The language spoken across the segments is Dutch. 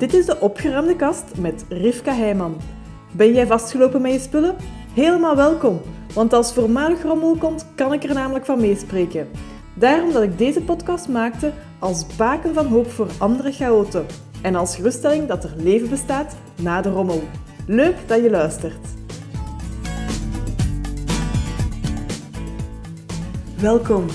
Dit is de opgeruimde kast met Rivka Heijman. Ben jij vastgelopen met je spullen? Helemaal welkom, want als voormalig rommel komt, kan ik er namelijk van meespreken. Daarom dat ik deze podcast maakte als baken van hoop voor andere chaoten en als geruststelling dat er leven bestaat na de rommel. Leuk dat je luistert. Welkom.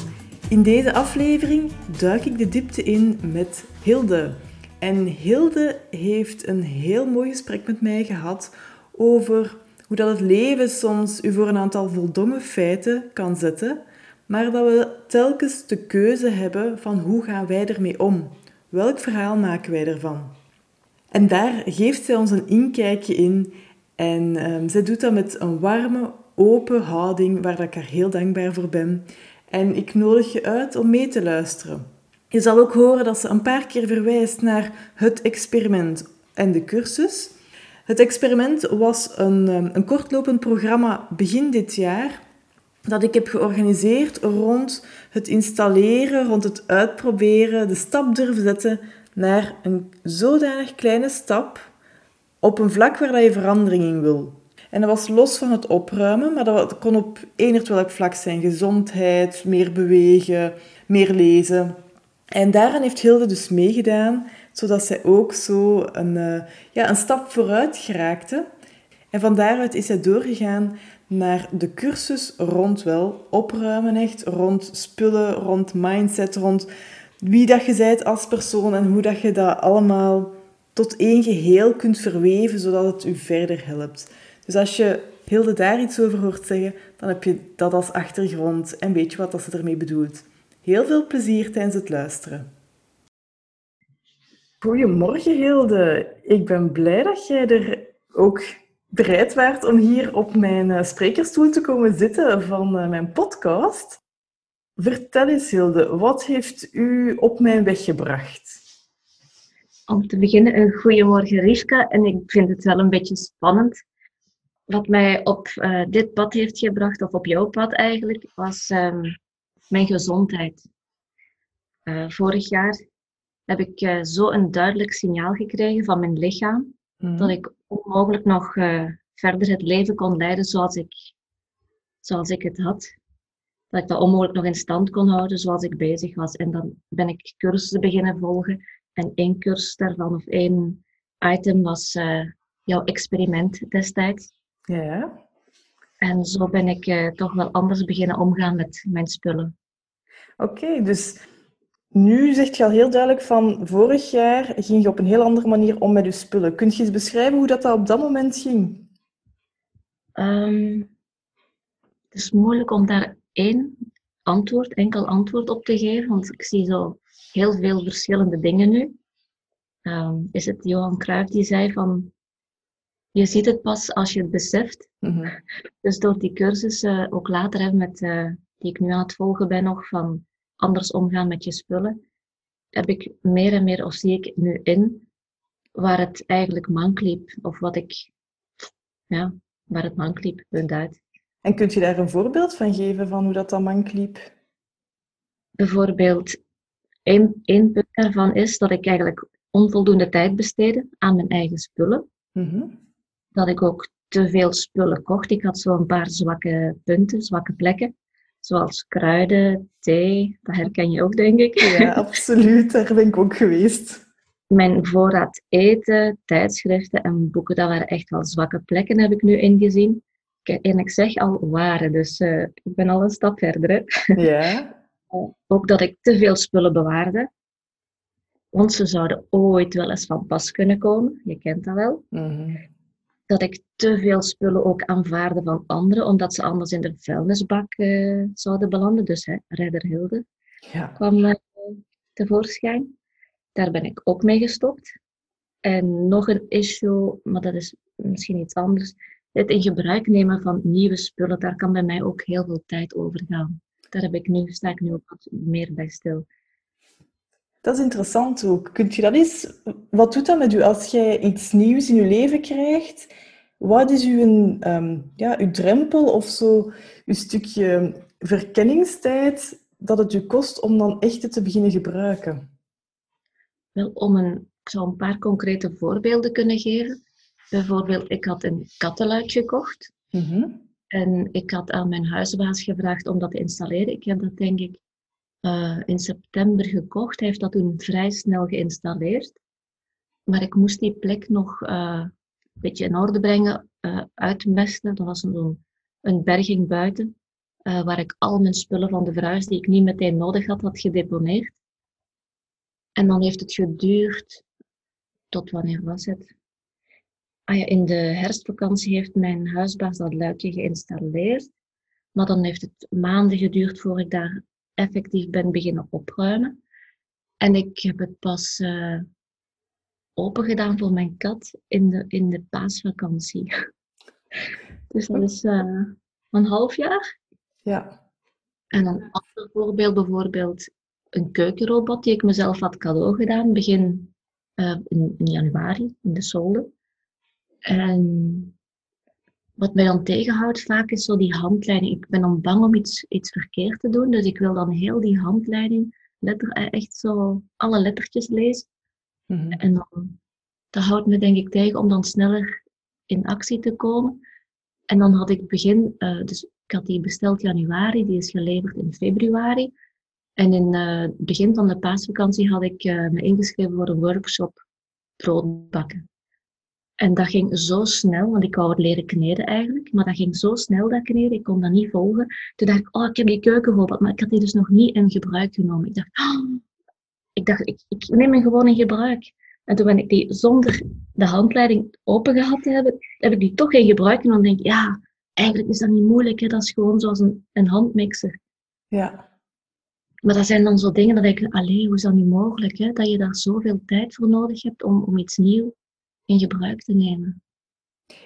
In deze aflevering duik ik de diepte in met Hilde. En Hilde heeft een heel mooi gesprek met mij gehad over hoe dat het leven soms u voor een aantal voldongen feiten kan zetten, maar dat we telkens de keuze hebben van hoe gaan wij ermee om? Welk verhaal maken wij ervan? En daar geeft zij ons een inkijkje in en um, zij doet dat met een warme, open houding waar ik haar heel dankbaar voor ben. En ik nodig je uit om mee te luisteren. Je zal ook horen dat ze een paar keer verwijst naar het experiment en de cursus. Het experiment was een, ehm, een kortlopend programma begin dit jaar dat ik heb georganiseerd rond het installeren, rond het uitproberen, de stap durven zetten naar een zodanig kleine stap op een vlak waar je verandering in wil. En dat was los van het opruimen, maar dat kon op eender welk vlak zijn. Gezondheid, meer bewegen, meer lezen. En daaraan heeft Hilde dus meegedaan, zodat zij ook zo een, uh, ja, een stap vooruit geraakte. En van daaruit is zij doorgegaan naar de cursus rond wel opruimen echt, rond spullen, rond mindset, rond wie dat je bent als persoon en hoe dat je dat allemaal tot één geheel kunt verweven, zodat het u verder helpt. Dus als je Hilde daar iets over hoort zeggen, dan heb je dat als achtergrond en weet je wat dat ze ermee bedoelt. Heel veel plezier tijdens het luisteren. Goedemorgen Hilde. Ik ben blij dat jij er ook bereid waart om hier op mijn eh, sprekerstoel te komen zitten van eh, mijn podcast. Vertel eens Hilde, wat heeft u op mijn weg gebracht? Om te beginnen, een goedemorgen Rivka. En ik vind het wel een beetje spannend. Wat mij op uh, dit pad heeft gebracht, of op jouw pad eigenlijk, was um, mijn gezondheid. Uh, vorig jaar heb ik uh, zo een duidelijk signaal gekregen van mijn lichaam mm. dat ik onmogelijk nog uh, verder het leven kon leiden zoals ik, zoals ik het had. Dat ik dat onmogelijk nog in stand kon houden zoals ik bezig was. En dan ben ik cursussen beginnen volgen. En één cursus daarvan, of één item, was jouw experiment destijds. Ja. En zo ben ik toch wel anders beginnen omgaan met mijn spullen. Oké, okay, dus nu zeg je al heel duidelijk van vorig jaar ging je op een heel andere manier om met je spullen. Kun je eens beschrijven hoe dat, op dat moment ging? Um, het is moeilijk om daar één antwoord, enkel antwoord op te geven, want ik zie zo heel veel verschillende dingen nu. Um, is het Johan Cruijff die zei van je ziet het pas als je het beseft. Mm -hmm. Dus door die cursussen, ook later hè, met, uh, die ik nu aan het volgen ben nog, van anders omgaan met je spullen, heb ik meer en meer, of zie ik nu in, waar het eigenlijk mank liep. Of wat ik, ja, waar het mank liep, punt uit. En kunt je daar een voorbeeld van geven, van hoe dat dan mank liep? Bijvoorbeeld, één, één punt daarvan is dat ik eigenlijk onvoldoende tijd besteedde aan mijn eigen spullen. Mm-hmm. Dat ik ook te veel spullen kocht. Ik had zo een paar zwakke punten, zwakke plekken. Zoals kruiden, thee, dat herken je ook, denk ik. Ja, absoluut. Daar ben ik ook geweest. Mijn voorraad eten, tijdschriften en boeken, dat waren echt wel zwakke plekken, heb ik nu ingezien. En ik zeg al waren, dus uh, ik ben al een stap verder. Hè. Ja. ook dat ik te veel spullen bewaarde. Want ze zouden ooit wel eens van pas kunnen komen. Je kent dat wel. Mm -hmm dat ik te veel spullen ook aanvaarde van anderen, omdat ze anders in de vuilnisbak uh, zouden belanden. Dus hè, Redder Hilde ja. kwam uh, tevoorschijn. Daar ben ik ook mee gestopt. En nog een issue, maar dat is misschien iets anders. Het in gebruik nemen van nieuwe spullen, daar kan bij mij ook heel veel tijd over gaan. Daar heb ik nu, sta ik nu ook wat meer bij stil. Dat is interessant ook. Kunt je dat eens... Wat doet dat met u als jij iets nieuws in je leven krijgt? Wat is uw, um, ja, uw drempel of zo, uw stukje verkenningstijd dat het u kost om dan echt te beginnen gebruiken? Wel, om een ik zou een paar concrete voorbeelden kunnen geven. Bijvoorbeeld, ik had een kattenluik gekocht. Mhm. En ik had aan mijn huisbaas gevraagd om dat te installeren. Ik heb dat denk ik eh, in september gekocht. Heeft dat toen vrij snel geïnstalleerd. Maar ik moest die plek nog eh, een beetje in orde brengen, uh, uitmesten. Dat was een, een berging buiten, waar ik al mijn spullen van de verhuis die ik niet meteen nodig had, had gedeponeerd. En dan heeft het geduurd, tot wanneer was het? Ah ja, in de herfstvakantie heeft mijn huisbaas dat luikje geïnstalleerd. Maar dan heeft het maanden geduurd voor ik daar effectief ben beginnen opruimen. En ik heb het pas uh, open gedaan voor mijn kat in de, in de paasvakantie. dus dat is uh, een half jaar. Ja. En een ander voorbeeld, bijvoorbeeld een keukenrobot die ik mezelf had cadeau gedaan, begin uh, in, in, januari, in de solde. En wat mij dan tegenhoudt vaak is zo die handleiding. Ik ben dan bang om iets, iets verkeerd te doen, dus ik wil dan heel die handleiding, letter, eh, echt zo alle lettertjes lezen. Mhm. En dan, dat houdt me denk ik tegen om dan sneller in actie te komen. En dan had ik begin, uh, dus ik had die besteld januari, die is geleverd in februari. En in het uh, begin van de paasvakantie had ik uh, me ingeschreven voor een workshop brood bakken. En dat ging zo snel, want ik wou het leren kneden eigenlijk, maar dat ging zo snel dat kneden, ik kon dat niet volgen. Toen dacht ik, oh, ik heb die keukenrobot, maar ik had die dus nog niet in gebruik genomen. Ik dacht, oh, ik, dacht ik, ik neem hem gewoon in gebruik. En toen ben ik die zonder de handleiding open gehad te hebben, heb ik die toch in gebruik genomen. En dan denk ik, ja, eigenlijk is dat niet moeilijk, hè? dat is gewoon zoals een, een handmixer. Ja. Maar dat zijn dan zo dingen dat ik, allee, hoe is dat nu mogelijk, hè? dat je daar zoveel tijd voor nodig hebt om, om iets nieuws in gebruik te nemen.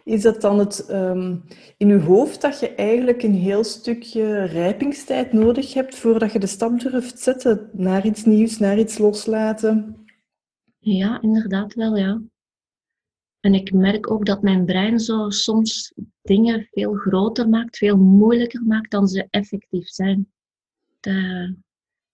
Is dat dan het um, in je hoofd dat je eigenlijk een heel stukje rijpingstijd nodig hebt voordat je de stap durft zetten naar iets nieuws, naar iets loslaten? Ja, inderdaad wel, ja. En ik merk ook dat mijn brein zo soms dingen veel groter maakt, veel moeilijker maakt dan ze effectief zijn. De,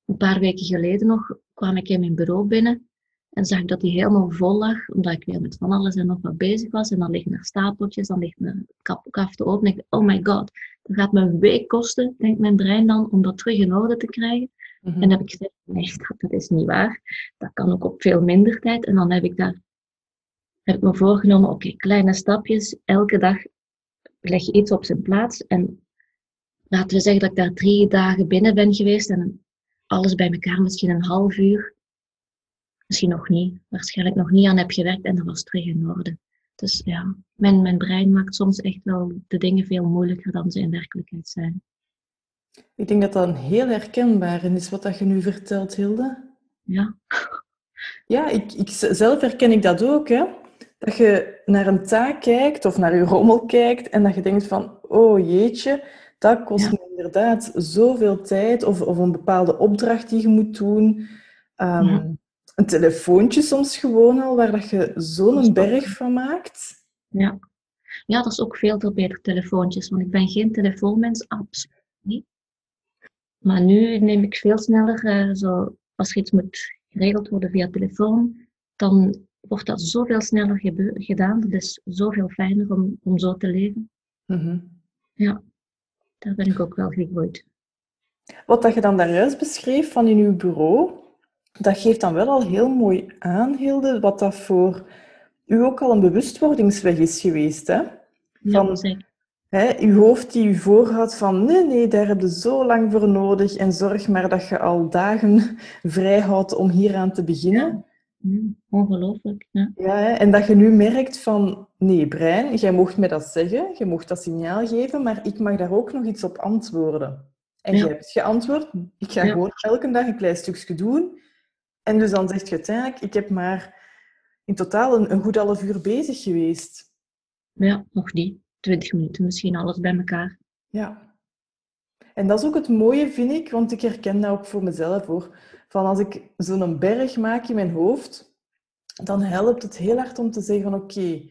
een paar weken geleden nog kwam ik in mijn bureau binnen en zag ik dat die helemaal vol lag, omdat ik weer met van alles en nog wat bezig was. En dan liggen er stapeltjes, dan ligt mijn kap, kaf te open. En ik oh my god, dat gaat me een week kosten, denkt mijn brein dan, om dat terug in orde te krijgen. Mhm. En dan heb ik gezegd, nee, dat, dat is niet waar. Dat kan ook op veel minder tijd. En dan heb ik daar heb ik me voorgenomen, oké, kleine stapjes. Elke dag leg je iets op zijn plaats. En laten we zeggen dat ik daar drie dagen binnen ben geweest. En alles bij elkaar misschien een half uur misschien nog niet, waarschijnlijk nog niet aan heb gewerkt en dat was terug in orde. Dus ja, mijn, mijn brein maakt soms echt wel de dingen veel moeilijker dan ze in werkelijkheid zijn. Ik denk dat dat een heel herkenbaar is wat dat je nu vertelt, Hilde. Ja. Ja, ik, ik, zelf herken ik dat ook. Hè? Dat je naar een taak kijkt of naar je rommel kijkt en dat je denkt van, oh jeetje, dat kost Ja. me inderdaad zoveel tijd of, of een bepaalde opdracht die je moet doen. Ehm, Ja. Een telefoontje soms gewoon al, waar dat je zo'n berg van maakt. Ja. ja, dat is ook veel veel beter telefoontjes, want ik ben geen telefoonmens, absoluut niet. Maar nu neem ik veel sneller, eh, zo, als er iets moet geregeld worden via telefoon, dan wordt dat zoveel sneller gedaan. Het is zoveel fijner om, om zo te leven. Mhm. Ja, daar ben ik ook wel gegroeid. Wat dat je dan daarjuist beschreef van in uw bureau, dat geeft dan wel al heel mooi aan, Hilde, wat dat voor u ook al een bewustwordingsweg is geweest. Hè? Van-. Hè, uw hoofd die u voorhoudt van nee, nee, daar heb je zo lang voor nodig en zorg maar dat je al dagen vrij houdt om hieraan te beginnen. Mm, ongelooflijk. Ja. Ja, hè, en dat je nu merkt van nee, brein, jij mocht mij dat zeggen, je mocht dat signaal geven, maar ik mag daar ook nog iets op antwoorden. En Ja. jij hebt geantwoord, ik ga gewoon elke dag een klein stukje doen. En dus dan zegt je uiteindelijk, ik heb maar in totaal een, een goed half uur bezig geweest. ja, nog niet. Twintig minuten misschien, alles bij elkaar. Ja. En dat is ook het mooie, vind ik, want ik herken dat ook voor mezelf hoor. Van als ik zo'n berg maak in mijn hoofd, dan helpt het heel hard om te zeggen van oké,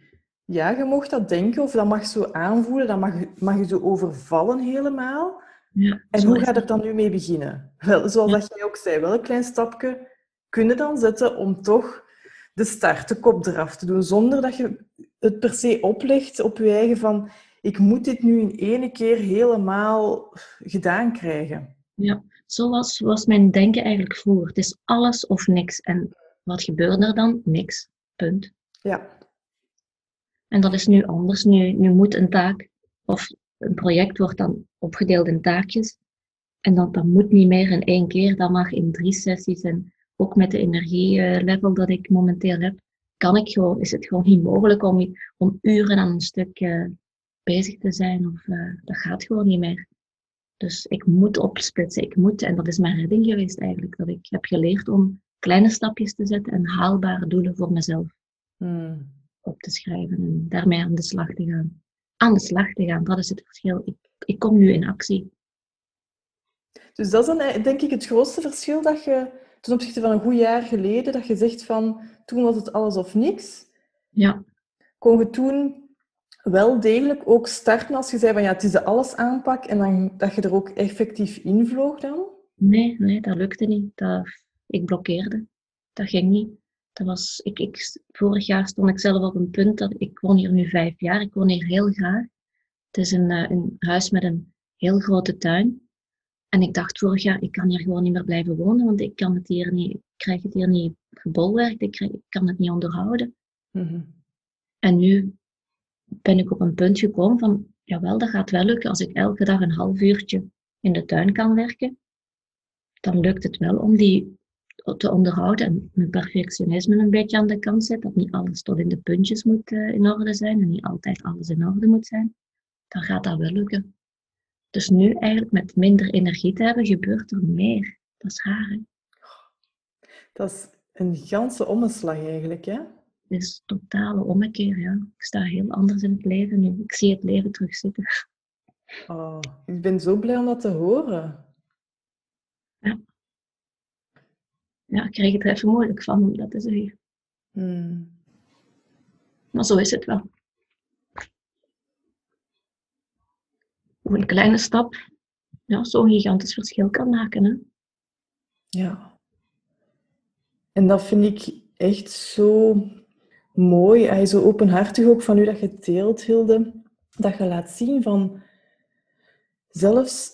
ja, je mocht dat denken of dat mag zo aanvoelen, dat mag, mag je zo overvallen helemaal. Ja, En hoe gaat het dan nu mee beginnen? Wel, zoals Ja. dat jij ook zei, wel een klein stapje kunnen dan zetten om toch de start, de kop eraf te doen, zonder dat je het per se oplegt op je eigen van ik moet dit nu in ene keer helemaal gedaan krijgen. Ja, zo was, was mijn denken eigenlijk vroeger. Het is alles of niks. En wat gebeurt er dan? Niks. Punt. Ja. En dat is nu anders. Nu, nu moet een taak of een project wordt dan opgedeeld in taakjes. En dat, dat moet niet meer in één keer, dat mag in drie sessies. En ook met de energielevel dat ik momenteel heb, kan ik gewoon, is het gewoon niet mogelijk om, om uren aan een stuk uh, bezig te zijn. Of, uh, dat gaat gewoon niet meer. Dus ik moet opsplitsen, ik moet, en dat is mijn redding geweest eigenlijk, dat ik heb geleerd om kleine stapjes te zetten en haalbare doelen voor mezelf hmm. op te schrijven en daarmee aan de slag te gaan. Aan de slag te gaan, dat is het verschil. Ik, ik kom nu in actie. Dus dat is dan denk ik het grootste verschil dat je ten opzichte van een goed jaar geleden, dat je zegt van toen was het alles of niks. Ja. Kon je toen wel degelijk ook starten als je zei van ja, het is de alles aanpak en dan, dat je er ook effectief invloog dan? Nee, nee, dat lukte niet. Dat, ik blokkeerde. Dat ging niet. Dat was, ik, ik, vorig jaar stond ik zelf op een punt dat ik woon hier nu vijf jaar. Ik woon hier heel graag. Het is een, eh, een huis met een heel grote tuin. En ik dacht vorig jaar, ik kan hier gewoon niet meer blijven wonen, want ik kan het hier niet, ik krijg het hier niet gebolwerkt, ik, ik kan het niet onderhouden. Mhm. En nu ben ik op een punt gekomen van, jawel, dat gaat wel lukken. Als ik elke dag een half uurtje in de tuin kan werken, dan lukt het wel om die te onderhouden en mijn perfectionisme een beetje aan de kant zet. Dat niet alles tot in de puntjes moet uh, in orde zijn en niet altijd alles in orde moet zijn. Dan gaat dat wel lukken. Dus nu eigenlijk met minder energie te hebben, gebeurt er meer. Dat is raar, hè? Dat is een ganse omslag eigenlijk, hè? Het is totale ommekeer, ja. Ik sta heel anders in het leven nu. Ik zie het leven terugzitten. Oh, ik ben zo blij om dat te horen. Ja. Ja, ik kreeg het er even moeilijk van om dat te zeggen. Hmm. Maar zo is het wel. Hoe een kleine stap ja, zo'n gigantisch verschil kan maken. Hè? Ja. En dat vind ik echt zo mooi, en zo openhartig ook van u dat je deelt, Hilde, dat je laat zien van zelfs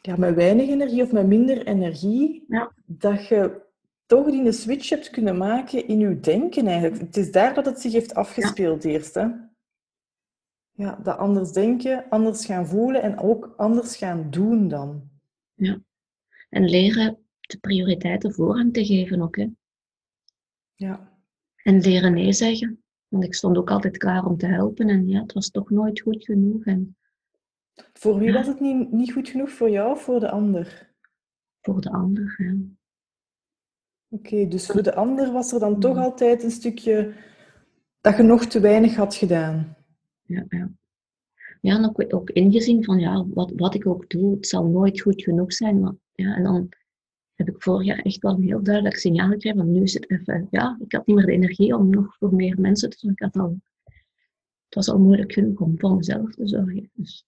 ja, met weinig energie of met minder energie, ja. dat je toch die een switch hebt kunnen maken in je denken eigenlijk. Het is daar dat het zich heeft afgespeeld eerst. Hè? Ja, dat anders denken, anders gaan voelen en ook anders gaan doen dan. Ja, en leren de prioriteiten voorrang te geven ook. Hè? Ja. En leren nee zeggen. Want ik stond ook altijd klaar om te helpen en ja, het was toch nooit goed genoeg. En, voor wie was het niet, niet goed genoeg? Voor jou of voor de ander? Voor de ander, ja. Oké, dus voor de ander was er dan toch altijd een stukje dat je nog te weinig had gedaan. Ja, ja. Ja, en ook, ook ingezien van ja, wat, wat ik ook doe, het zal nooit goed genoeg zijn. Maar, ja, en dan heb ik vorig jaar echt wel een heel duidelijk signaal gekregen. Want nu is het even, ja, ik had niet meer de energie om nog voor meer mensen te zorgen. Ik had al, het was al moeilijk genoeg om voor mezelf te zorgen. Dus.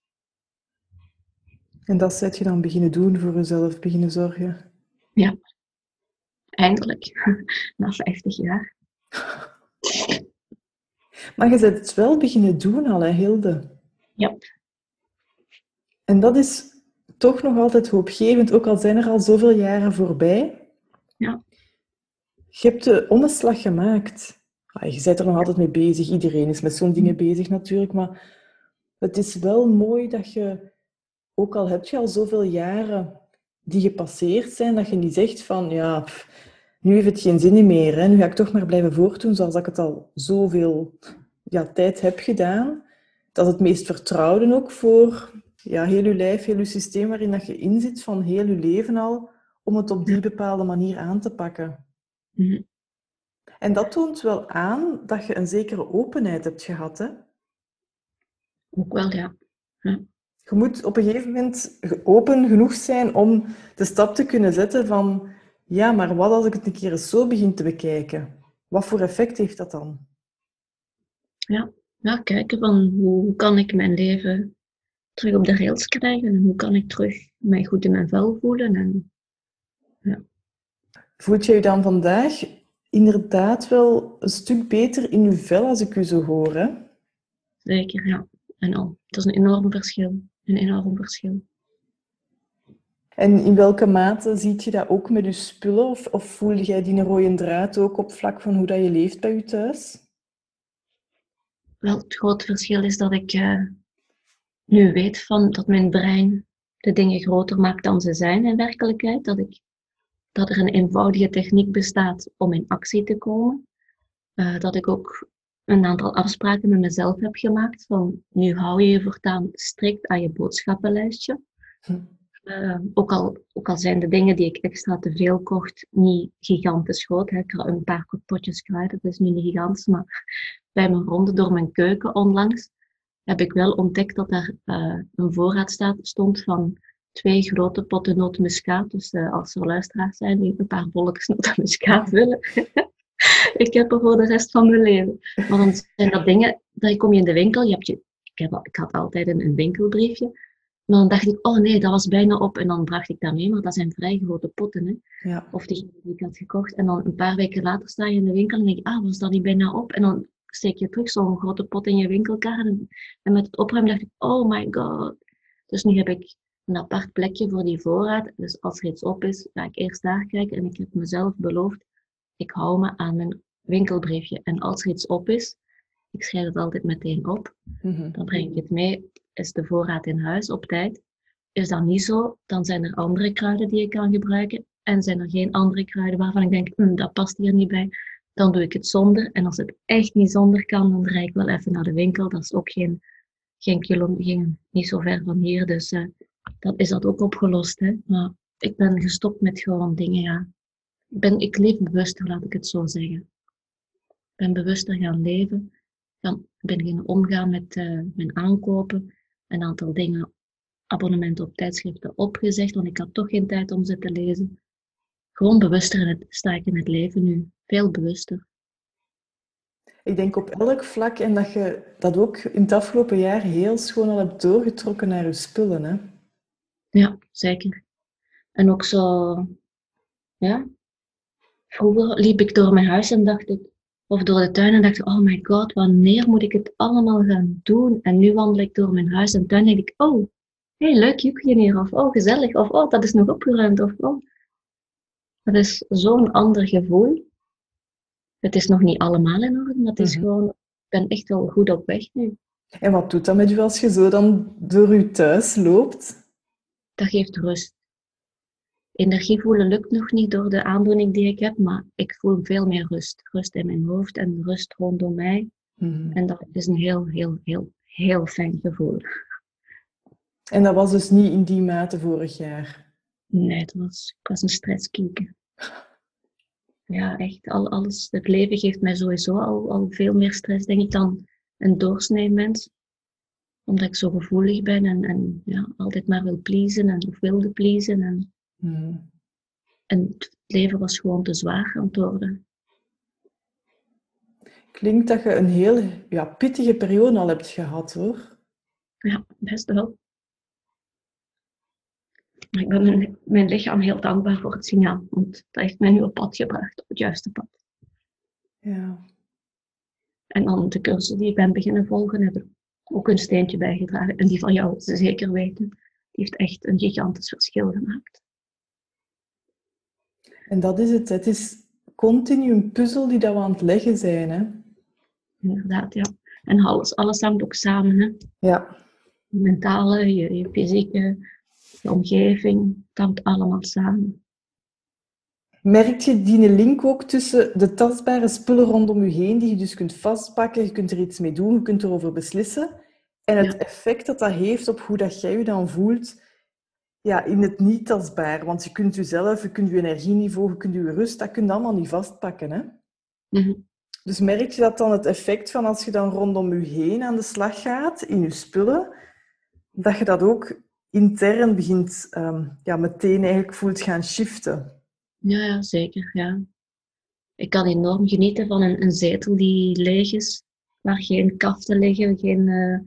En dat zet je dan beginnen doen voor jezelf, beginnen zorgen? Ja, eindelijk. Na 50 jaar. Maar je zet het wel beginnen doen al, hè, Hilde? Ja. En dat is toch nog altijd hoopgevend, ook al zijn er al zoveel jaren voorbij. Ja. Je hebt de omslag gemaakt. Ah, je bent er nog altijd mee bezig. Iedereen is met zo'n dingen bezig natuurlijk. Maar het is wel mooi dat je, ook al heb je al zoveel jaren die gepasseerd zijn, dat je niet zegt van, ja, nu heeft het geen zin meer. Hè. Nu ga ik toch maar blijven voortdoen zoals ik het al zoveel ja, tijd heb gedaan. Dat is het meest vertrouwde ook voor ja, heel je lijf, heel je systeem waarin dat je in zit van heel je leven al, om het op die bepaalde manier aan te pakken. Mhm. En dat toont wel aan dat je een zekere openheid hebt gehad, hè? Ook wel, ja. ja. Je moet op een gegeven moment open genoeg zijn om de stap te kunnen zetten van ja, maar wat als ik het een keer eens zo begin te bekijken? Wat voor effect heeft dat dan? Ja, ja kijken van hoe kan ik mijn leven terug op de rails krijgen en hoe kan ik terug mij goed in mijn vel voelen. En, ja. Voelt je je dan vandaag inderdaad wel een stuk beter in uw vel als ik u zo hoor. Hè? Zeker, ja. En al. Het is een enorm verschil. Een enorm verschil. En in welke mate ziet je dat ook met je spullen? Of, of voel jij die rode draad ook op vlak van hoe dat je leeft bij je thuis? Wel, het grote verschil is dat ik uh, nu weet van dat mijn brein de dingen groter maakt dan ze zijn in werkelijkheid. Dat, ik, dat er een eenvoudige techniek bestaat om in actie te komen. Uh, dat ik ook een aantal afspraken met mezelf heb gemaakt. Van nu hou je je voortaan strikt aan je boodschappenlijstje. Hm. Uh, ook, al, ook al zijn de dingen die ik extra te veel kocht niet gigantisch groot. Ik had een paar potjes kruid, dat is nu niet gigantisch. Maar bij mijn ronde door mijn keuken onlangs heb ik wel ontdekt dat er uh, een voorraad staat, stond van twee grote potten nootmuskaat. Dus uh, als er luisteraars zijn die een paar bolletjes nootmuskaat willen, ik heb er voor de rest van mijn leven. Maar dan zijn dat dingen, dan kom je in de winkel, je hebt je, ik, heb, ik had altijd een, een winkelbriefje, maar dan dacht ik, oh nee, dat was bijna op. En dan bracht ik dat mee, maar dat zijn vrij grote potten. Hè? Ja. Of die die ik had gekocht. En dan een paar weken later sta je in de winkel en denk ik, ah, was dat niet bijna op? En dan steek je terug zo'n grote pot in je winkelkar. En, en met het opruimen dacht ik, oh my god. Dus nu heb ik een apart plekje voor die voorraad. Dus als er iets op is, ga ik eerst daar kijken. En ik heb mezelf beloofd, ik hou me aan mijn winkelbriefje. En als er iets op is, ik schrijf het altijd meteen op. Mhm. Dan breng ik het mee. Is de voorraad in huis op tijd? Is dat niet zo, dan zijn er andere kruiden die ik kan gebruiken. En zijn er geen andere kruiden waarvan ik denk, hm, dat past hier niet bij. Dan doe ik het zonder. En als het echt niet zonder kan, dan rijd ik wel even naar de winkel. Dat is ook geen, geen kilometer, niet zo ver van hier. Dus uh, dan is dat ook opgelost. Hè? Maar ik ben gestopt met gewoon dingen, ja. Ik, ben, ik leef bewuster, laat ik het zo zeggen. Ik ben bewuster gaan leven. Dan ben gaan omgaan met uh, mijn aankopen. Een aantal dingen, abonnementen op tijdschriften opgezegd, want ik had toch geen tijd om ze te lezen. Gewoon bewuster in het, sta ik in het leven nu. Veel bewuster. Ik denk op elk vlak en dat je dat ook in het afgelopen jaar heel schoon al hebt doorgetrokken naar je spullen. Hè? Ja, zeker. En ook zo, ja. Vroeger liep ik door mijn huis en dacht ik, of door de tuin en dacht ik, oh my god, wanneer moet ik het allemaal gaan doen? En nu wandel ik door mijn huis en tuin en denk ik, oh, hey, leuk jukje hier. Of oh, gezellig. Of oh, dat is nog opgeruimd. Of oh. Dat is zo'n ander gevoel. Het is nog niet allemaal in orde, maar het is gewoon, ik ben echt wel goed op weg nu. En wat doet dat met je als je zo dan door je thuis loopt? Dat geeft rust. Energie voelen lukt nog niet door de aandoening die ik heb, maar ik voel veel meer rust. Rust in mijn hoofd en rust rondom mij. Mhm. En dat is een heel, heel, heel, heel fijn gevoel. En dat was dus niet in die mate vorig jaar? Nee, het was, ik was een stresskieker. Ja, echt. Al, alles, het leven geeft mij sowieso al, al veel meer stress, denk ik, dan een doorsnee mens. Omdat ik zo gevoelig ben en, en ja, altijd maar wil pleasen en of wilde pleasen. En, Hmm. en het leven was gewoon te zwaar aan het worden. Klinkt dat je een heel ja, pittige periode al hebt gehad, hoor. Ja, best wel. Maar ik ben mijn, mijn lichaam heel dankbaar voor het signaal, want dat heeft mij nu op pad gebracht, op het juiste pad. Ja. En dan de cursussen die ik ben beginnen volgen, hebben ook een steentje bijgedragen. En die van jou zeker weten, die heeft echt een gigantisch verschil gemaakt. En dat is het. Het is continu een puzzel die dat we aan het leggen zijn. Hè? Inderdaad, ja. En alles, alles hangt ook samen. Hè? Ja. Je mentale, je, je fysieke, je omgeving, het hangt allemaal samen. Merk je die link ook tussen de tastbare spullen rondom je heen, die je dus kunt vastpakken, je kunt er iets mee doen, je kunt erover beslissen, en het Ja. effect dat dat heeft op hoe dat jij je dan voelt ja, in het niet tastbaar? Want je kunt jezelf, je kunt je energieniveau, je kunt je rust, dat kun je allemaal niet vastpakken. Hè? Mhm. Dus merk je dat dan het effect van als je dan rondom je heen aan de slag gaat, in je spullen, dat je dat ook intern begint, ehm, ja, meteen eigenlijk voelt gaan shiften? Ja, ja, zeker. Ja. Ik kan enorm genieten van een, een zetel die leeg is, waar geen kaften liggen, geen eh,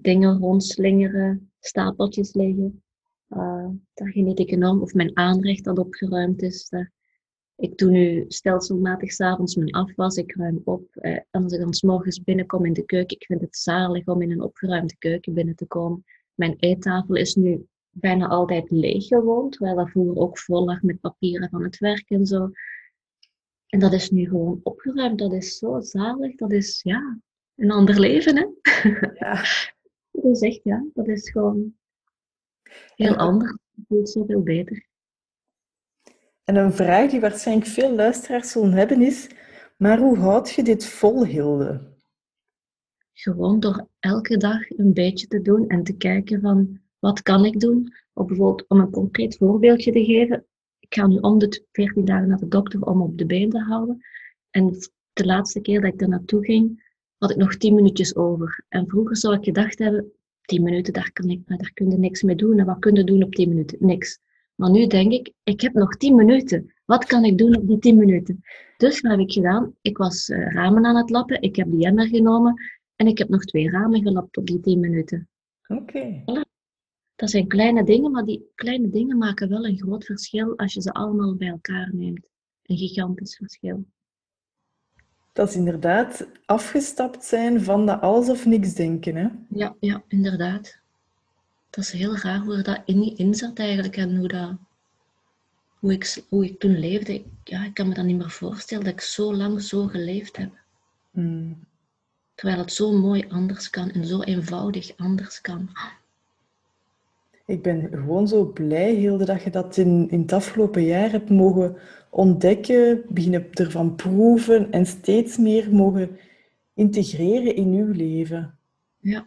dingen rondslingeren, stapeltjes liggen. Eh, daar geniet ik enorm. Of mijn aanrecht dat opgeruimd is. Daar, Ik doe nu stelselmatig s'avonds mijn afwas, ik ruim op. Eh, en als ik dan s morgens binnenkom in de keuken, ik vind het zalig om in een opgeruimde keuken binnen te komen. Mijn eettafel is nu bijna altijd leeg gewoon, terwijl dat vroeger ook vol lag met papieren van het werk en zo. En dat is nu gewoon opgeruimd. Dat is zo zalig. Dat is, ja, een ander leven, hè? Ja. dat is echt, ja, dat is gewoon heel anders. Het voelt zoveel beter. En een vraag die waarschijnlijk veel luisteraars zullen hebben is, maar hoe houd je dit vol, Hilde? Gewoon door elke dag een beetje te doen en te kijken van, wat kan ik doen? Of bijvoorbeeld, om een concreet voorbeeldje te geven, ik ga nu om de 14 dagen naar de dokter om op de been te houden. En de laatste keer dat ik daar naartoe ging, had ik nog 10 minuutjes over. En vroeger zou ik gedacht hebben, 10 minuten, daar, kan ik, daar kun je niks mee doen. En wat kun je doen op 10 minuten? Niks. Maar nu denk ik, ik heb nog 10 minuten. Wat kan ik doen op die 10 minuten? Dus wat heb ik gedaan? Ik was uh, ramen aan het lappen, ik heb die emmer genomen en ik heb nog twee ramen gelapt op die 10 minuten. Oké. Dat zijn kleine dingen, maar die kleine dingen maken wel een groot verschil als je ze allemaal bij elkaar neemt. Een gigantisch verschil. Dat is inderdaad afgestapt zijn van dat alles of niks denken, hè? Ja, ja, inderdaad. Dat is heel raar hoe er dat in, in zat eigenlijk en hoe, dat, hoe, ik, hoe ik toen leefde. Ik, ja, ik kan me dat niet meer voorstellen dat ik zo lang zo geleefd heb. Hmm. Terwijl het zo mooi anders kan en zo eenvoudig anders kan. Ik ben gewoon zo blij, Hilde, dat je dat in, in het afgelopen jaar hebt mogen ontdekken, beginnen ervan proeven en steeds meer mogen integreren in uw leven. Ja.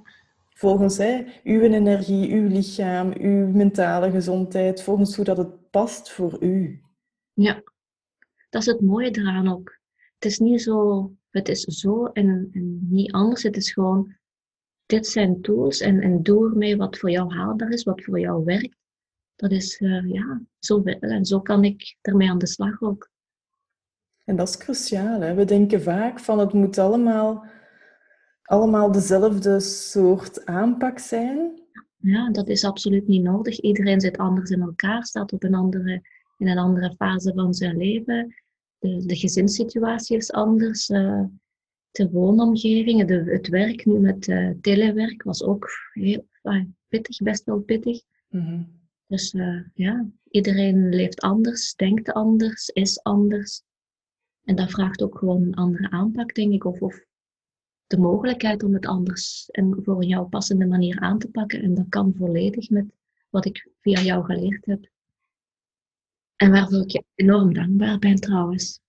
Volgens hè, uw energie, uw lichaam, uw mentale gezondheid, volgens hoe dat het past voor u. Ja, dat is het mooie eraan ook. Het is niet zo, het is zo en, en niet anders. Het is gewoon dit zijn tools en, en doe ermee wat voor jou haalbaar is, wat voor jou werkt. Dat is, uh, ja, zo, en zo kan ik ermee aan de slag ook. En dat is cruciaal. Hè? We denken vaak van het moet allemaal, allemaal dezelfde soort aanpak zijn. Ja, dat is absoluut niet nodig. Iedereen zit anders in elkaar, staat op een andere, in een andere fase van zijn leven. De, de gezinssituatie is anders. Uh, de woonomgeving, de, het werk nu met uh, telewerk was ook heel uh, pittig, best wel pittig. Mhm. Dus uh, ja, iedereen leeft anders, denkt anders, is anders. En dat vraagt ook gewoon een andere aanpak, denk ik, of, of de mogelijkheid om het anders en voor jou passende manier aan te pakken. En dat kan volledig met wat ik via jou geleerd heb. En waarvoor ik je enorm dankbaar ben trouwens.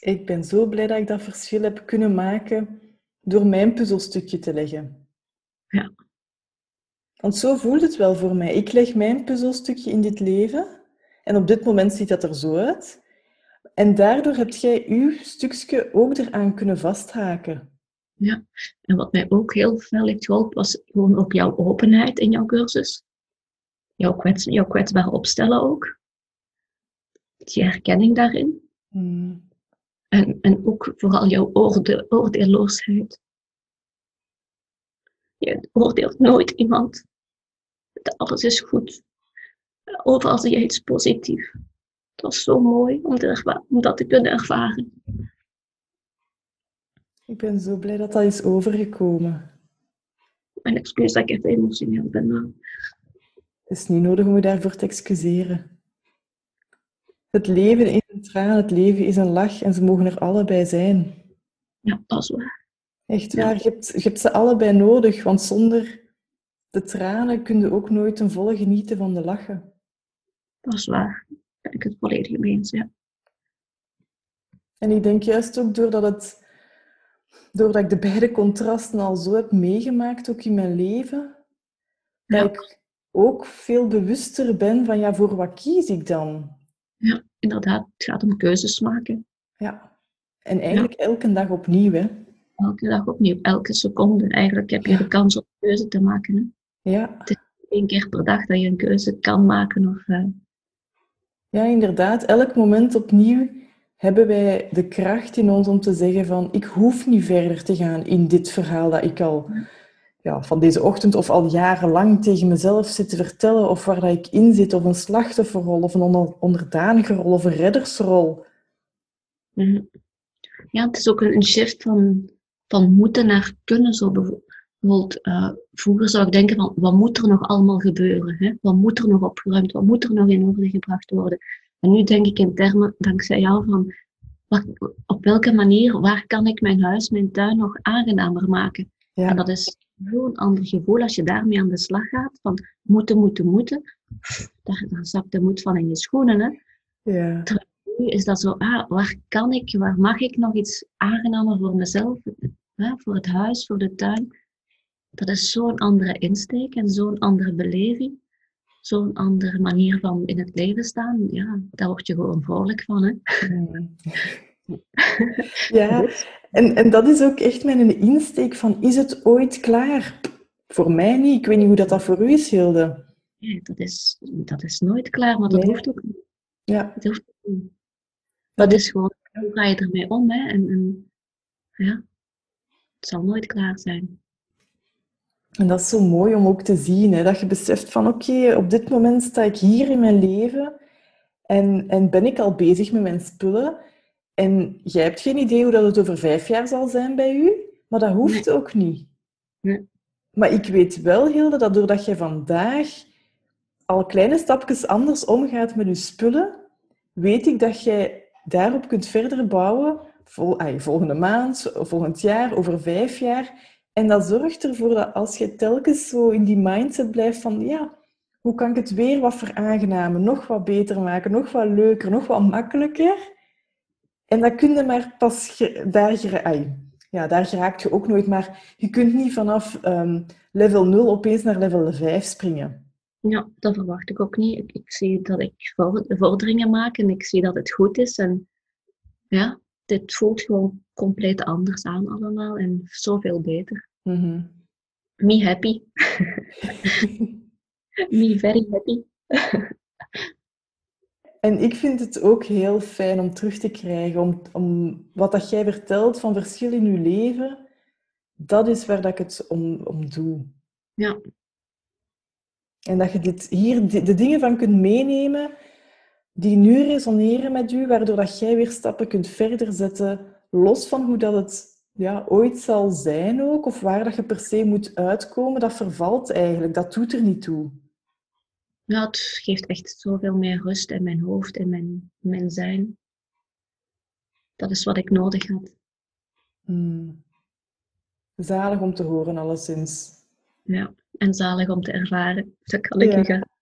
Ik ben zo blij dat ik dat verschil heb kunnen maken door mijn puzzelstukje te leggen. Ja. Want zo voelt het wel voor mij. Ik leg mijn puzzelstukje in dit leven en op dit moment ziet dat er zo uit. En daardoor heb jij uw stukje ook eraan kunnen vasthaken. Ja, en wat mij ook heel veel heeft geholpen, was gewoon ook jouw openheid in jouw cursus. Jouw, kwets, jouw kwetsbaar opstellen ook. Die herkenning daarin. Hmm. En, en ook vooral jouw oorde, oordeelloosheid. Je oordeelt nooit iemand. Alles is goed. Overal zie je iets positiefs. Het was zo mooi om, te om dat te kunnen ervaren. Ik ben zo blij dat dat is overgekomen. Mijn excuus dat ik even emotioneel ben. Het is niet nodig om je daarvoor te excuseren. Het leven is een traan, het leven is een lach en ze mogen er allebei zijn. Ja, dat is waar. Echt waar, je, hebt, je hebt ze allebei nodig, want zonder de tranen kun je ook nooit ten volle genieten van de lachen. Dat is waar, ben ik het volledig mee eens, ja. En ik denk juist ook doordat, het, doordat ik de beide contrasten al zo heb meegemaakt, ook in mijn leven, dat ik ook veel bewuster ben van, ja, voor wat kies ik dan? Ja, inderdaad. Het gaat om keuzes maken. Ja. En eigenlijk elke dag opnieuw, hè? Elke dag opnieuw, elke seconde. Eigenlijk heb je de kans om keuze te maken. Hè? Ja. Het is één keer per dag dat je een keuze kan maken. Of, uh... Ja, inderdaad. Elk moment opnieuw hebben wij de kracht in ons om te zeggen van ik hoef niet verder te gaan in dit verhaal dat ik al ja, van deze ochtend of al jarenlang tegen mezelf zit te vertellen of waar dat ik in zit, of een slachtofferrol, of een onder, onderdanige rol, of een reddersrol. Mhm. Ja, het is ook een, een shift van, van moeten naar kunnen. Zo bijvoorbeeld, uh, vroeger zou ik denken van, wat moet er nog allemaal gebeuren? Hè? Wat moet er nog opgeruimd? Wat moet er nog in orde gebracht worden? En nu denk ik in termen, dankzij jou, van wat, op welke manier, waar kan ik mijn huis, mijn tuin nog aangenamer maken? Ja. En dat is zo'n ander gevoel als je daarmee aan de slag gaat. Van moeten, moeten, moeten. Daar, daar zakt de moed van in je schoenen. Hè? Ja. nu is dat zo, ah, waar kan ik, waar mag ik nog iets aangenamer voor mezelf, hè? voor het huis, voor de tuin. Dat is zo'n andere insteek en zo'n andere beleving. Zo'n andere manier van in het leven staan. Ja, daar word je gewoon vrolijk van. Hè? Ja, en, en dat is ook echt mijn insteek van, is het ooit klaar? Voor mij niet. Ik weet niet hoe dat, dat voor u is, Hilde. Ja, dat is, dat is nooit klaar, maar dat hoeft ook niet. Ja. Dat hoeft ook niet. Dat is gewoon, hoe ga je ermee om? Hè? En, en ja, het zal nooit klaar zijn. En dat is zo mooi om ook te zien, hè? dat je beseft van oké, op dit moment sta ik hier in mijn leven en, en ben ik al bezig met mijn spullen. En jij hebt geen idee hoe dat het over vijf jaar zal zijn bij u, maar dat hoeft ook niet. Nee. Maar ik weet wel, Hilde, dat doordat je vandaag al kleine stapjes anders omgaat met je spullen, weet ik dat jij daarop kunt verder bouwen vol, ay, volgende maand, volgend jaar, over vijf jaar. En dat zorgt ervoor dat als je telkens zo in die mindset blijft van ja, hoe kan ik het weer wat veraangenamen, nog wat beter maken, nog wat leuker, nog wat makkelijker, en dat kun je maar pas... Daar, ja, daar geraakt je ook nooit. Maar je kunt niet vanaf um, level 0 opeens naar level 5 springen. Ja, dat verwacht ik ook niet. Ik, ik zie dat ik vorderingen maak en ik zie dat het goed is. En ja, dit voelt gewoon compleet anders aan allemaal en zoveel beter. Mm -hmm. Me happy. Me very happy. En ik vind het ook heel fijn om terug te krijgen, om, om wat dat jij vertelt van verschil in je leven, dat is waar dat ik het om, om doe. Ja. En dat je dit, hier de, de dingen van kunt meenemen die nu resoneren met u, waardoor dat jij weer stappen kunt verder zetten, los van hoe dat het ja, ooit zal zijn ook, of waar dat je per se moet uitkomen, dat vervalt eigenlijk. Dat doet er niet toe. Ja, het geeft echt zoveel meer rust in mijn hoofd, in mijn, mijn zijn. Dat is wat ik nodig had. Hmm. Zalig om te horen, alleszins. Ja, en zalig om te ervaren. Dat kan ik ja. gaan.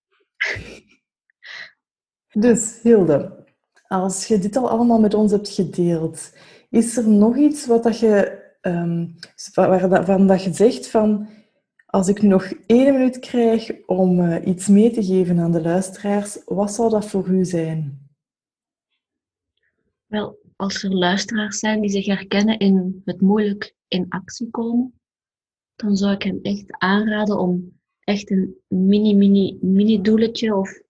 Dus, Hilde, als je dit al allemaal met ons hebt gedeeld, is er nog iets wat dat je, um, waarvan dat je zegt van als ik nog één minuut krijg om uh, iets mee te geven aan de luisteraars, wat zou dat voor u zijn? Wel, als er luisteraars zijn die zich herkennen in het moeilijk in actie komen, dan zou ik hen echt aanraden om echt een mini, mini, mini doeletje of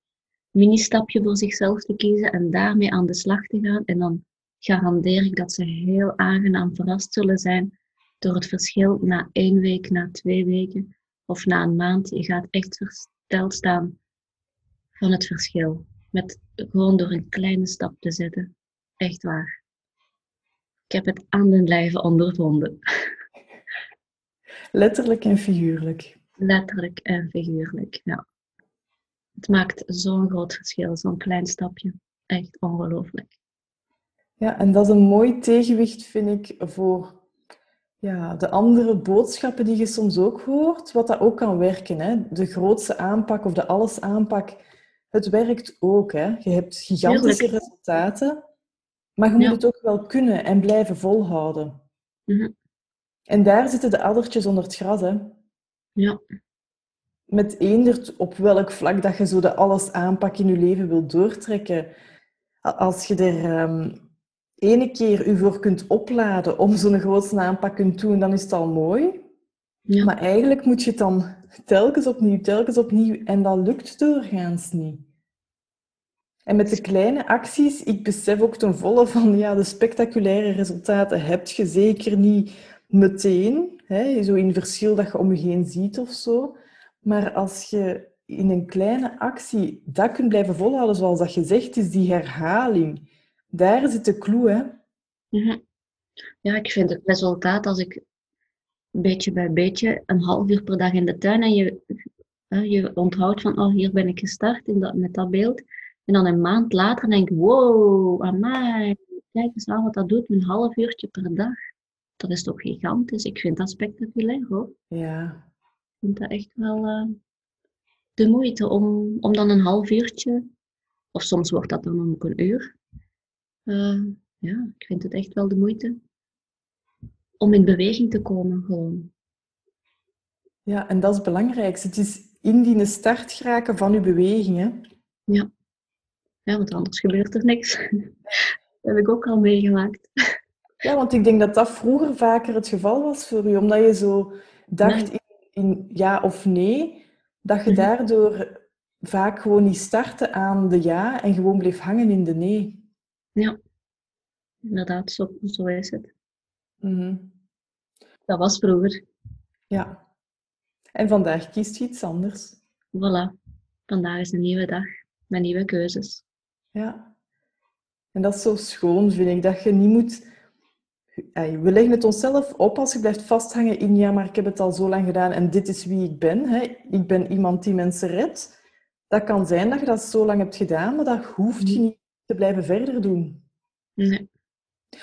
mini stapje voor zichzelf te kiezen en daarmee aan de slag te gaan. En dan garandeer ik dat ze heel aangenaam verrast zullen zijn door het verschil na één week, na twee weken of na een maand. Je gaat echt versteld staan van het verschil. Met gewoon door een kleine stap te zetten. Echt waar. Ik heb het aan den lijve ondervonden. Letterlijk en figuurlijk. Letterlijk en figuurlijk, ja. Het maakt zo'n groot verschil, zo'n klein stapje. Echt ongelooflijk. Ja, en dat is een mooi tegenwicht, vind ik, voor ja, de andere boodschappen die je soms ook hoort, wat dat ook kan werken. Hè? De grootste aanpak of de alles aanpak, het werkt ook. Hè? Je hebt gigantische resultaten, maar je moet het ook wel kunnen en blijven volhouden. Mhm. En daar zitten de addertjes onder het gras. Hè? Ja. Met op welk vlak dat je zo de alles aanpak in je leven wil doortrekken. Als je er ehm, ene keer u voor kunt opladen om zo'n grootste aanpak kunt doen, dan is het al mooi. Ja. Maar eigenlijk moet je het dan telkens opnieuw, telkens opnieuw. En dat lukt doorgaans niet. En met de kleine acties, ik besef ook ten volle van, ja, de spectaculaire resultaten heb je zeker niet meteen, hè, zo in verschil dat je om je heen ziet of zo. Maar als je in een kleine actie dat kunt blijven volhouden, zoals dat je zegt, is die herhaling. Daar zit de clue, hè? Mhm. Ja, ik vind het resultaat als ik beetje bij beetje een half uur per dag in de tuin en je, je onthoudt van, oh, hier ben ik gestart in dat, met dat beeld. En dan een maand later denk ik, wow, amai, kijk eens aan wat dat doet, een half uurtje per dag. Dat is toch gigantisch. Ik vind dat spectaculair hoor. Ja. Ik vind dat echt wel uh, de moeite om, om dan een half uurtje, of soms wordt dat dan ook een uur. Uh, ja, ik vind het echt wel de moeite om in beweging te komen gewoon. Ja, en dat is het belangrijkste. Het is in die start geraken van uw bewegingen. Ja. ja, want anders gebeurt er niks. dat heb ik ook al meegemaakt. Ja, want ik denk dat dat vroeger vaker het geval was voor u, omdat je zo dacht in ja of nee, dat je mhm. daardoor vaak gewoon niet startte aan de ja en gewoon bleef hangen in de nee. Ja, inderdaad, zo, zo is het. Mhm. Dat was vroeger. Ja. En vandaag kiest je iets anders. Voilà. Vandaag is een nieuwe dag met nieuwe keuzes. Ja. En dat is zo schoon, vind ik, dat je niet moet... We leggen het onszelf op als je blijft vasthangen in ja, maar ik heb het al zo lang gedaan en dit is wie ik ben. Hè. Ik ben iemand die mensen redt. Dat kan zijn dat je dat zo lang hebt gedaan, maar dat hoeft je niet te blijven verder doen. Nee.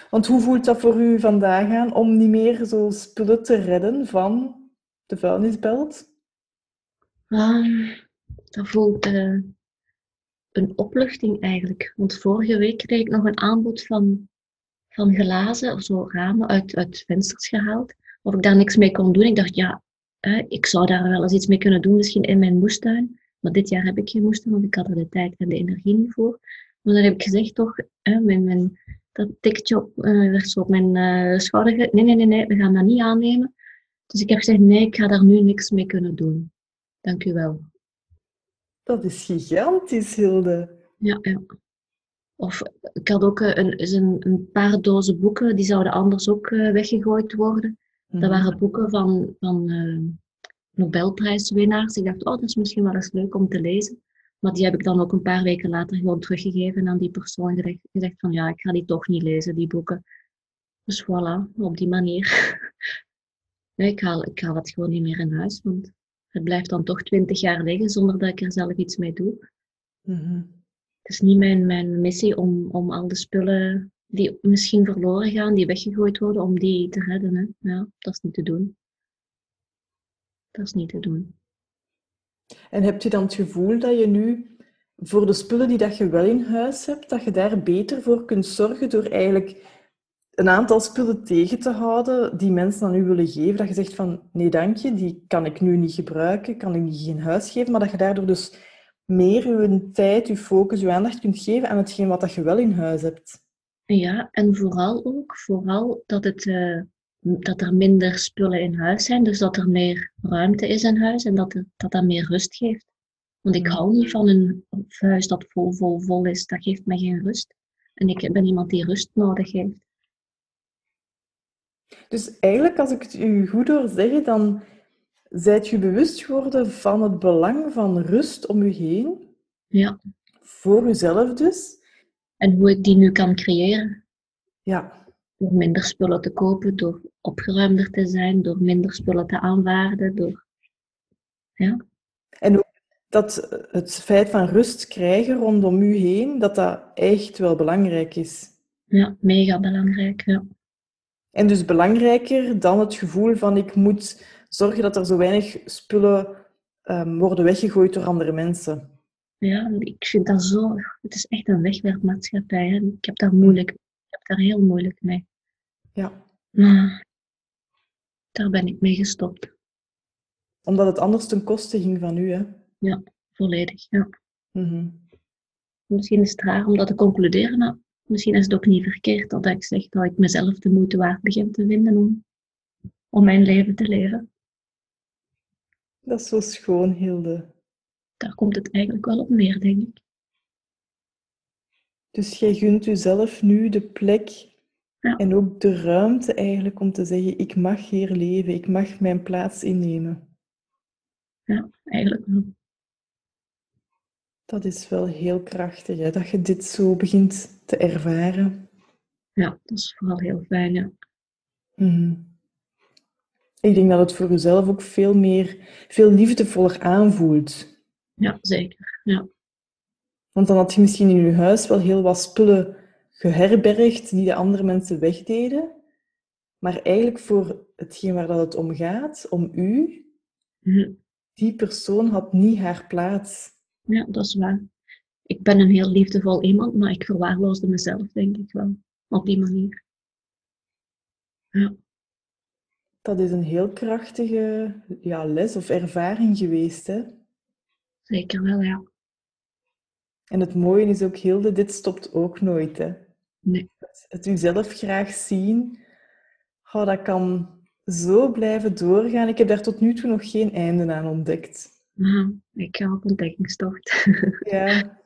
Want hoe voelt dat voor u vandaag aan om niet meer zo spullen te redden van de vuilnisbelt? Um, dat voelt uh, een opluchting eigenlijk. Want vorige week kreeg ik nog een aanbod van, van glazen of zo ramen uit, uit vensters gehaald. Of ik daar niks mee kon doen. Ik dacht, ja, ik zou daar wel eens iets mee kunnen doen, misschien in mijn moestuin. Maar dit jaar heb ik geen moestuin, want ik had er de tijd en de energie niet voor. Maar dan heb ik gezegd toch, hè, mijn, mijn dat tikketje op, uh, werd zo op mijn uh, schouder. Nee, nee, nee, nee, we gaan dat niet aannemen. Dus ik heb gezegd, nee, ik ga daar nu niks mee kunnen doen. Dank u wel. Dat is gigantisch, Hilde. Ja, ja. Of ik had ook eh, een, een, een paar dozen boeken, die zouden anders ook weggegooid worden. Dat mhm. waren boeken van, van uh, Nobelprijswinnaars. Ik dacht, oh, dat is misschien wel eens leuk om te lezen. Maar die heb ik dan ook een paar weken later gewoon teruggegeven aan die persoon. Gezegd, gezegd van ja, ik ga die toch niet lezen, die boeken. Dus voilà, op die manier. nee, ik haal, ik haal het gewoon niet meer in huis, want het blijft dan toch twintig jaar liggen zonder dat ik er zelf iets mee doe. Mhm. Het is niet mijn, mijn missie om, om al de spullen die misschien verloren gaan, die weggegooid worden, om die te redden. Hè. Ja, dat is niet te doen. Dat is niet te doen. En heb je dan het gevoel dat je nu voor de spullen die dat je wel in huis hebt, dat je daar beter voor kunt zorgen door eigenlijk een aantal spullen tegen te houden die mensen aan u willen geven, dat je zegt van nee dank je, die kan ik nu niet gebruiken, kan ik niet in huis geven, maar dat je daardoor dus meer je tijd, je focus, je aandacht kunt geven aan hetgeen wat dat je wel in huis hebt. Ja, en vooral ook, vooral dat het uh, dat er minder spullen in huis zijn, dus dat er meer ruimte is in huis en dat, dat dat meer rust geeft. Want ik hou niet van een huis dat vol, vol, vol is. Dat geeft mij geen rust. En ik ben iemand die rust nodig heeft. Dus eigenlijk, als ik het u goed hoor zeggen, dan zijt je bewust geworden van het belang van rust om u heen. Ja. Voor uzelf dus. En hoe ik die nu kan creëren. Ja. Door minder spullen te kopen, door opgeruimder te zijn, door minder spullen te aanvaarden. Door... Ja. En ook dat het feit van rust krijgen rondom u heen, dat dat echt wel belangrijk is. Ja, mega belangrijk. Ja. En dus belangrijker dan het gevoel van ik moet zorgen dat er zo weinig spullen um, worden weggegooid door andere mensen. Ja, ik vind dat zo... Het is echt een wegwerpmaatschappij. Hè. Ik heb daar moeilijk... Ik heb daar heel moeilijk mee. Ja. Maar daar ben ik mee gestopt. Omdat het anders ten koste ging van u, hè? Ja, volledig, ja. Mm Misschien is het raar om dat te concluderen, maar misschien is het ook niet verkeerd dat ik zeg dat ik mezelf de moeite waard begin te vinden om, om mijn leven te leven. Dat is zo schoon, Hilde. Daar komt het eigenlijk wel op neer, denk ik. Dus jij gunt jezelf nu de plek Ja. En ook de ruimte eigenlijk om te zeggen, ik mag hier leven, ik mag mijn plaats innemen. Ja, eigenlijk wel. Dat is wel heel krachtig, hè? dat je dit zo begint te ervaren. Ja, dat is vooral heel fijn, ja. Mhm. Ik denk dat het voor jezelf ook veel meer, veel liefdevoller aanvoelt. Ja, zeker. Ja. Want dan had je misschien in je huis wel heel wat spullen geherbergd die de andere mensen wegdeden. Maar eigenlijk voor hetgeen waar dat het om gaat, om u, Mhm. die persoon had niet haar plaats. Ja, dat is waar. Ik ben een heel liefdevol iemand, maar ik verwaarloosde mezelf, denk ik wel. Op die manier. Ja, Dat is een heel krachtige ja, les of ervaring geweest. Hè? zeker wel, ja. En het mooie is ook, Hilde, dit stopt ook nooit. Hè? Nee. Het, het uzelf graag zien, oh, dat kan zo blijven doorgaan. Ik heb daar tot nu toe nog geen einde aan ontdekt. Maar ik ga op ontdekkingstocht. Ja.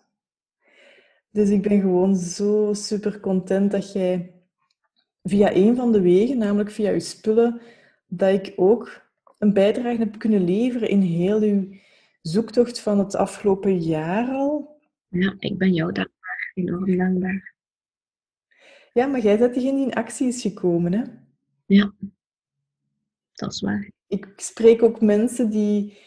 Dus ik ben gewoon zo super content dat jij via een van de wegen, namelijk via je spullen, dat ik ook een bijdrage heb kunnen leveren in heel uw zoektocht van het afgelopen jaar al. Ja, ik ben jou dankbaar. Enorm dankbaar. Ja, maar jij bent degene die in actie is gekomen, hè? Ja, dat is waar. Ik spreek ook mensen die,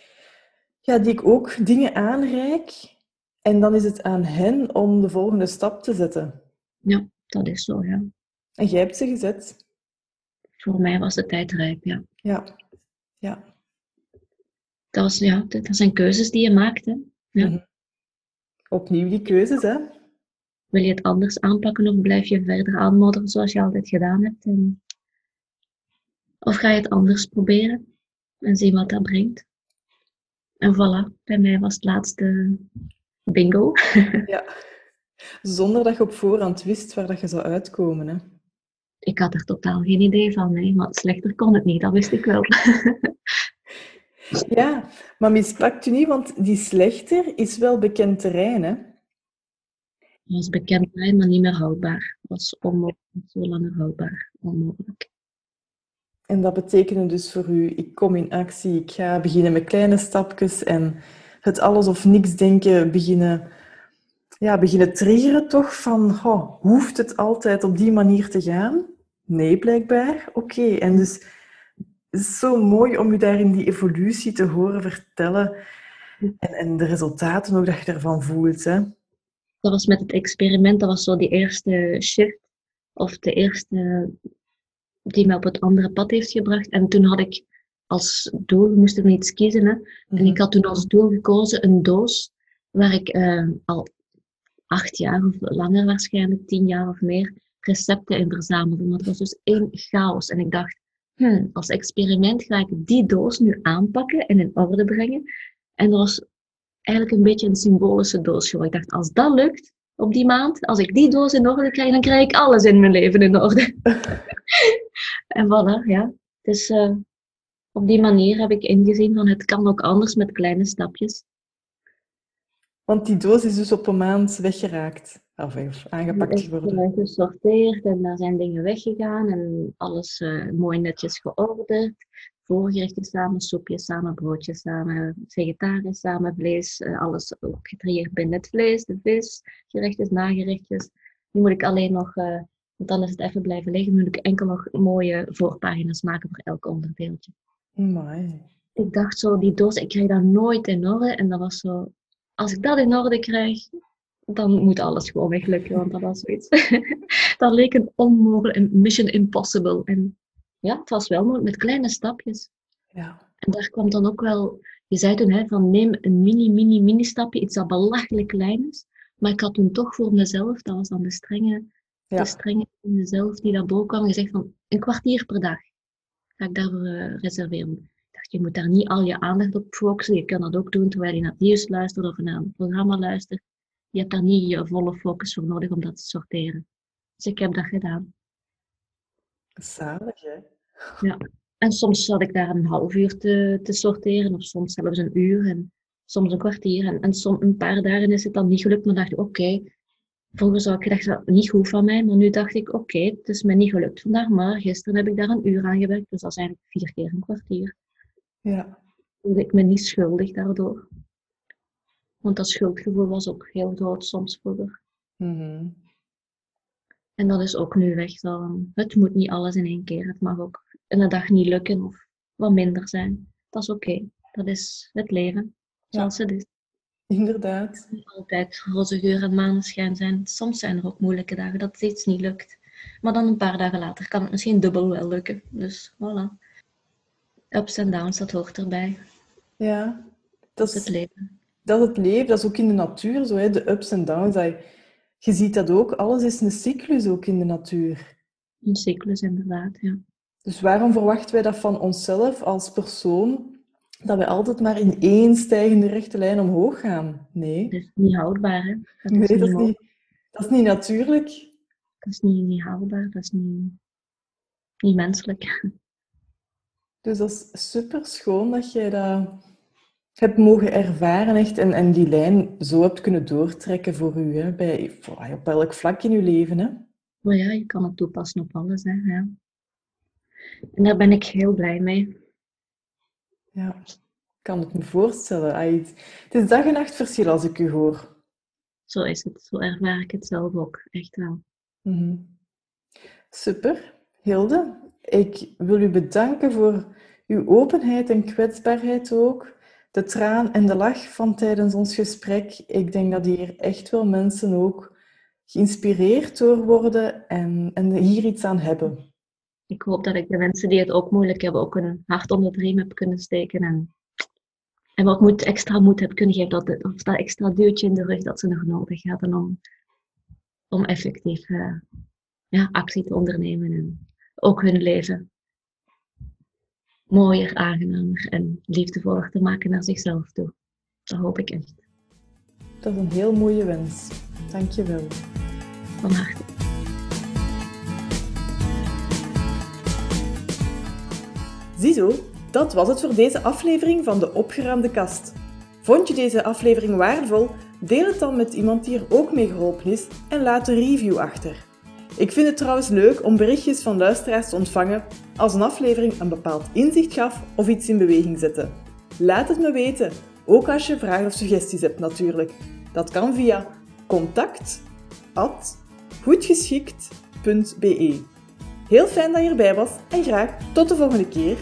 ja, die ik ook dingen aanreik. En dan is het aan hen om de volgende stap te zetten. Ja, dat is zo, ja. En jij hebt ze gezet. Voor mij was de tijd rijp, ja. Ja. Ja. Dat, was, ja, dat zijn keuzes die je maakt, hè. Ja. Mhm. Opnieuw die keuzes, hè? Wil je het anders aanpakken of blijf je verder aanmodderen zoals je altijd gedaan hebt? En... Of ga je het anders proberen en zien wat dat brengt? En voilà, bij mij was het laatste bingo. Ja. Zonder dat je op voorhand wist waar dat je zou uitkomen, hè? Ik had er totaal geen idee van, maar slechter kon het niet, dat wist ik wel. Ja, maar mispakt u niet, want die slechter is wel bekend terrein, hè? Het was bekend, maar niet meer houdbaar. Het was onmogelijk, zo langer houdbaar. Onmogelijk. En dat betekende dus voor u, ik kom in actie, ik ga beginnen met kleine stapjes en het alles of niks denken beginnen, ja, beginnen triggeren toch van, oh, hoeft het altijd op die manier te gaan? Nee, blijkbaar. Oké, en dus het is zo mooi om u daar in die evolutie te horen vertellen en, en de resultaten ook dat je ervan voelt, hè? Dat was met het experiment, dat was zo die eerste shift, of de eerste die me op het andere pad heeft gebracht. En toen had ik als doel, we moesten iets kiezen, hè. En ik had toen als doel gekozen een doos waar ik eh, al acht jaar of langer waarschijnlijk, tien jaar of meer, recepten in verzamelde. Want het was dus één chaos. En ik dacht, hmm, als experiment ga ik die doos nu aanpakken en in orde brengen. En dat was eigenlijk een beetje een symbolische doos. Ik dacht, als dat lukt op die maand, als ik die doos in orde krijg, dan krijg ik alles in mijn leven in orde. en voilà, ja. Dus uh, op die manier heb ik ingezien van het kan ook anders met kleine stapjes. Want die doos is dus op een maand weggeraakt. Of, of aangepakt. Ik ben gesorteerd en daar zijn dingen weggegaan en alles uh, mooi netjes georderd. Voorgerechten samen, soepjes samen, broodjes samen, vegetarisch samen, vlees, uh, alles getrieerd binnen het vlees, de vis, gerechtjes, nagerechtjes. Nu moet ik alleen nog, uh, want dan is het even blijven liggen, moet ik enkel nog mooie voorpagina's maken voor elk onderdeeltje. Mooi. Ik dacht zo, die doos, ik kreeg dat nooit in orde en dat was zo, als ik dat in orde krijg, dan moet alles gewoon weglukken, want dat was zoiets. dat leek een onmogelijk, een mission impossible. En ja, het was wel mogelijk met kleine stapjes. Ja. En daar kwam dan ook wel, je zei toen hè, van neem een mini, mini, mini stapje, iets dat belachelijk klein is. Maar ik had toen toch voor mezelf, dat was dan de strenge, Ja. de strenge in mezelf die daarboven kwam, gezegd van een kwartier per dag ga ik daarvoor eh, reserveren. Ik dacht, je moet daar niet al je aandacht op focussen. Je kan dat ook doen terwijl je naar het nieuws luistert of naar een programma luistert. Je hebt daar niet je volle focus voor nodig om dat te sorteren. Dus ik heb dat gedaan. Zalig, hè? Ja. En soms zat ik daar een half uur te, te sorteren, of soms zelfs een uur en soms een kwartier. En, en soms een paar dagen is het dan niet gelukt, maar dacht ik, oké, vroeger zou ik gedacht, dat niet goed van mij, maar nu dacht ik, oké, het is me niet gelukt vandaag, maar gisteren heb ik daar een uur aan gewerkt, dus dat is eigenlijk vier keer een kwartier. Ja. Voelde ik me niet schuldig daardoor. Want dat schuldgevoel was ook heel groot soms vroeger. Mhm. En dat is ook nu weg. Zo, het moet niet alles in één keer. Het mag ook een dag niet lukken of wat minder zijn. Dat is oké. Dat is het leven. Zoals het is. Inderdaad. Het moet altijd roze geur en maneschijn zijn. Soms zijn er ook moeilijke dagen dat iets niet lukt. Maar dan een paar dagen later kan het misschien dubbel wel lukken. Dus voilà. Ups en downs, dat hoort erbij. Ja. Dat is het leven. Dat is het leven, dat is ook in de natuur zo, hè, de ups en downs. dat Je je ziet dat ook, alles is een cyclus ook in de natuur. Een cyclus inderdaad, ja. Dus waarom verwachten wij dat van onszelf als persoon, dat wij altijd maar in één stijgende rechte lijn omhoog gaan? Nee, Dat is niet houdbaar, hè. Dat nee is dat, niet, dat is niet natuurlijk. Dat is niet, niet houdbaar. Dat is niet, niet menselijk. Dus dat is super schoon dat jij dat hebt mogen ervaren echt, en, en die lijn zo hebt kunnen doortrekken voor u, hè, bij, voor- op elk vlak in uw leven. Hè? Maar ja, je kan het toepassen op alles, hè. Ja. En daar ben ik heel blij mee. Ja, ik kan het me voorstellen. Het is dag en nacht verschil als ik u hoor. Zo is het. Zo ervaar ik het zelf ook. Echt wel. Mhm. Super. Hilde, ik wil u bedanken voor uw openheid en kwetsbaarheid ook. De traan en de lach van tijdens ons gesprek. Ik denk dat hier echt wel mensen ook geïnspireerd door worden en, en hier iets aan hebben. Ik hoop dat ik de mensen die het ook moeilijk hebben, ook een hart onder de riem heb kunnen steken. En, en wat moed, extra moed heb kunnen geven. Dat, of dat extra duwtje in de rug dat ze nog nodig hadden om, om effectief eh, ja, actie te ondernemen. En ook hun leven mooier, aangenamer en liefdevoller te maken naar zichzelf toe. Dat hoop ik echt. Dat is een heel mooie wens. Dank je wel. Van harte. Ziezo, dat was het voor deze aflevering van de Opgeruimde Kast. Vond je deze aflevering waardevol? Deel het dan met iemand die er ook mee geholpen is en laat een review achter. Ik vind het trouwens leuk om berichtjes van luisteraars te ontvangen als een aflevering een bepaald inzicht gaf of iets in beweging zette. Laat het me weten, ook als je vragen of suggesties hebt natuurlijk. Dat kan via contact@goedgeschikt.be. Heel fijn dat je erbij was en graag tot de volgende keer.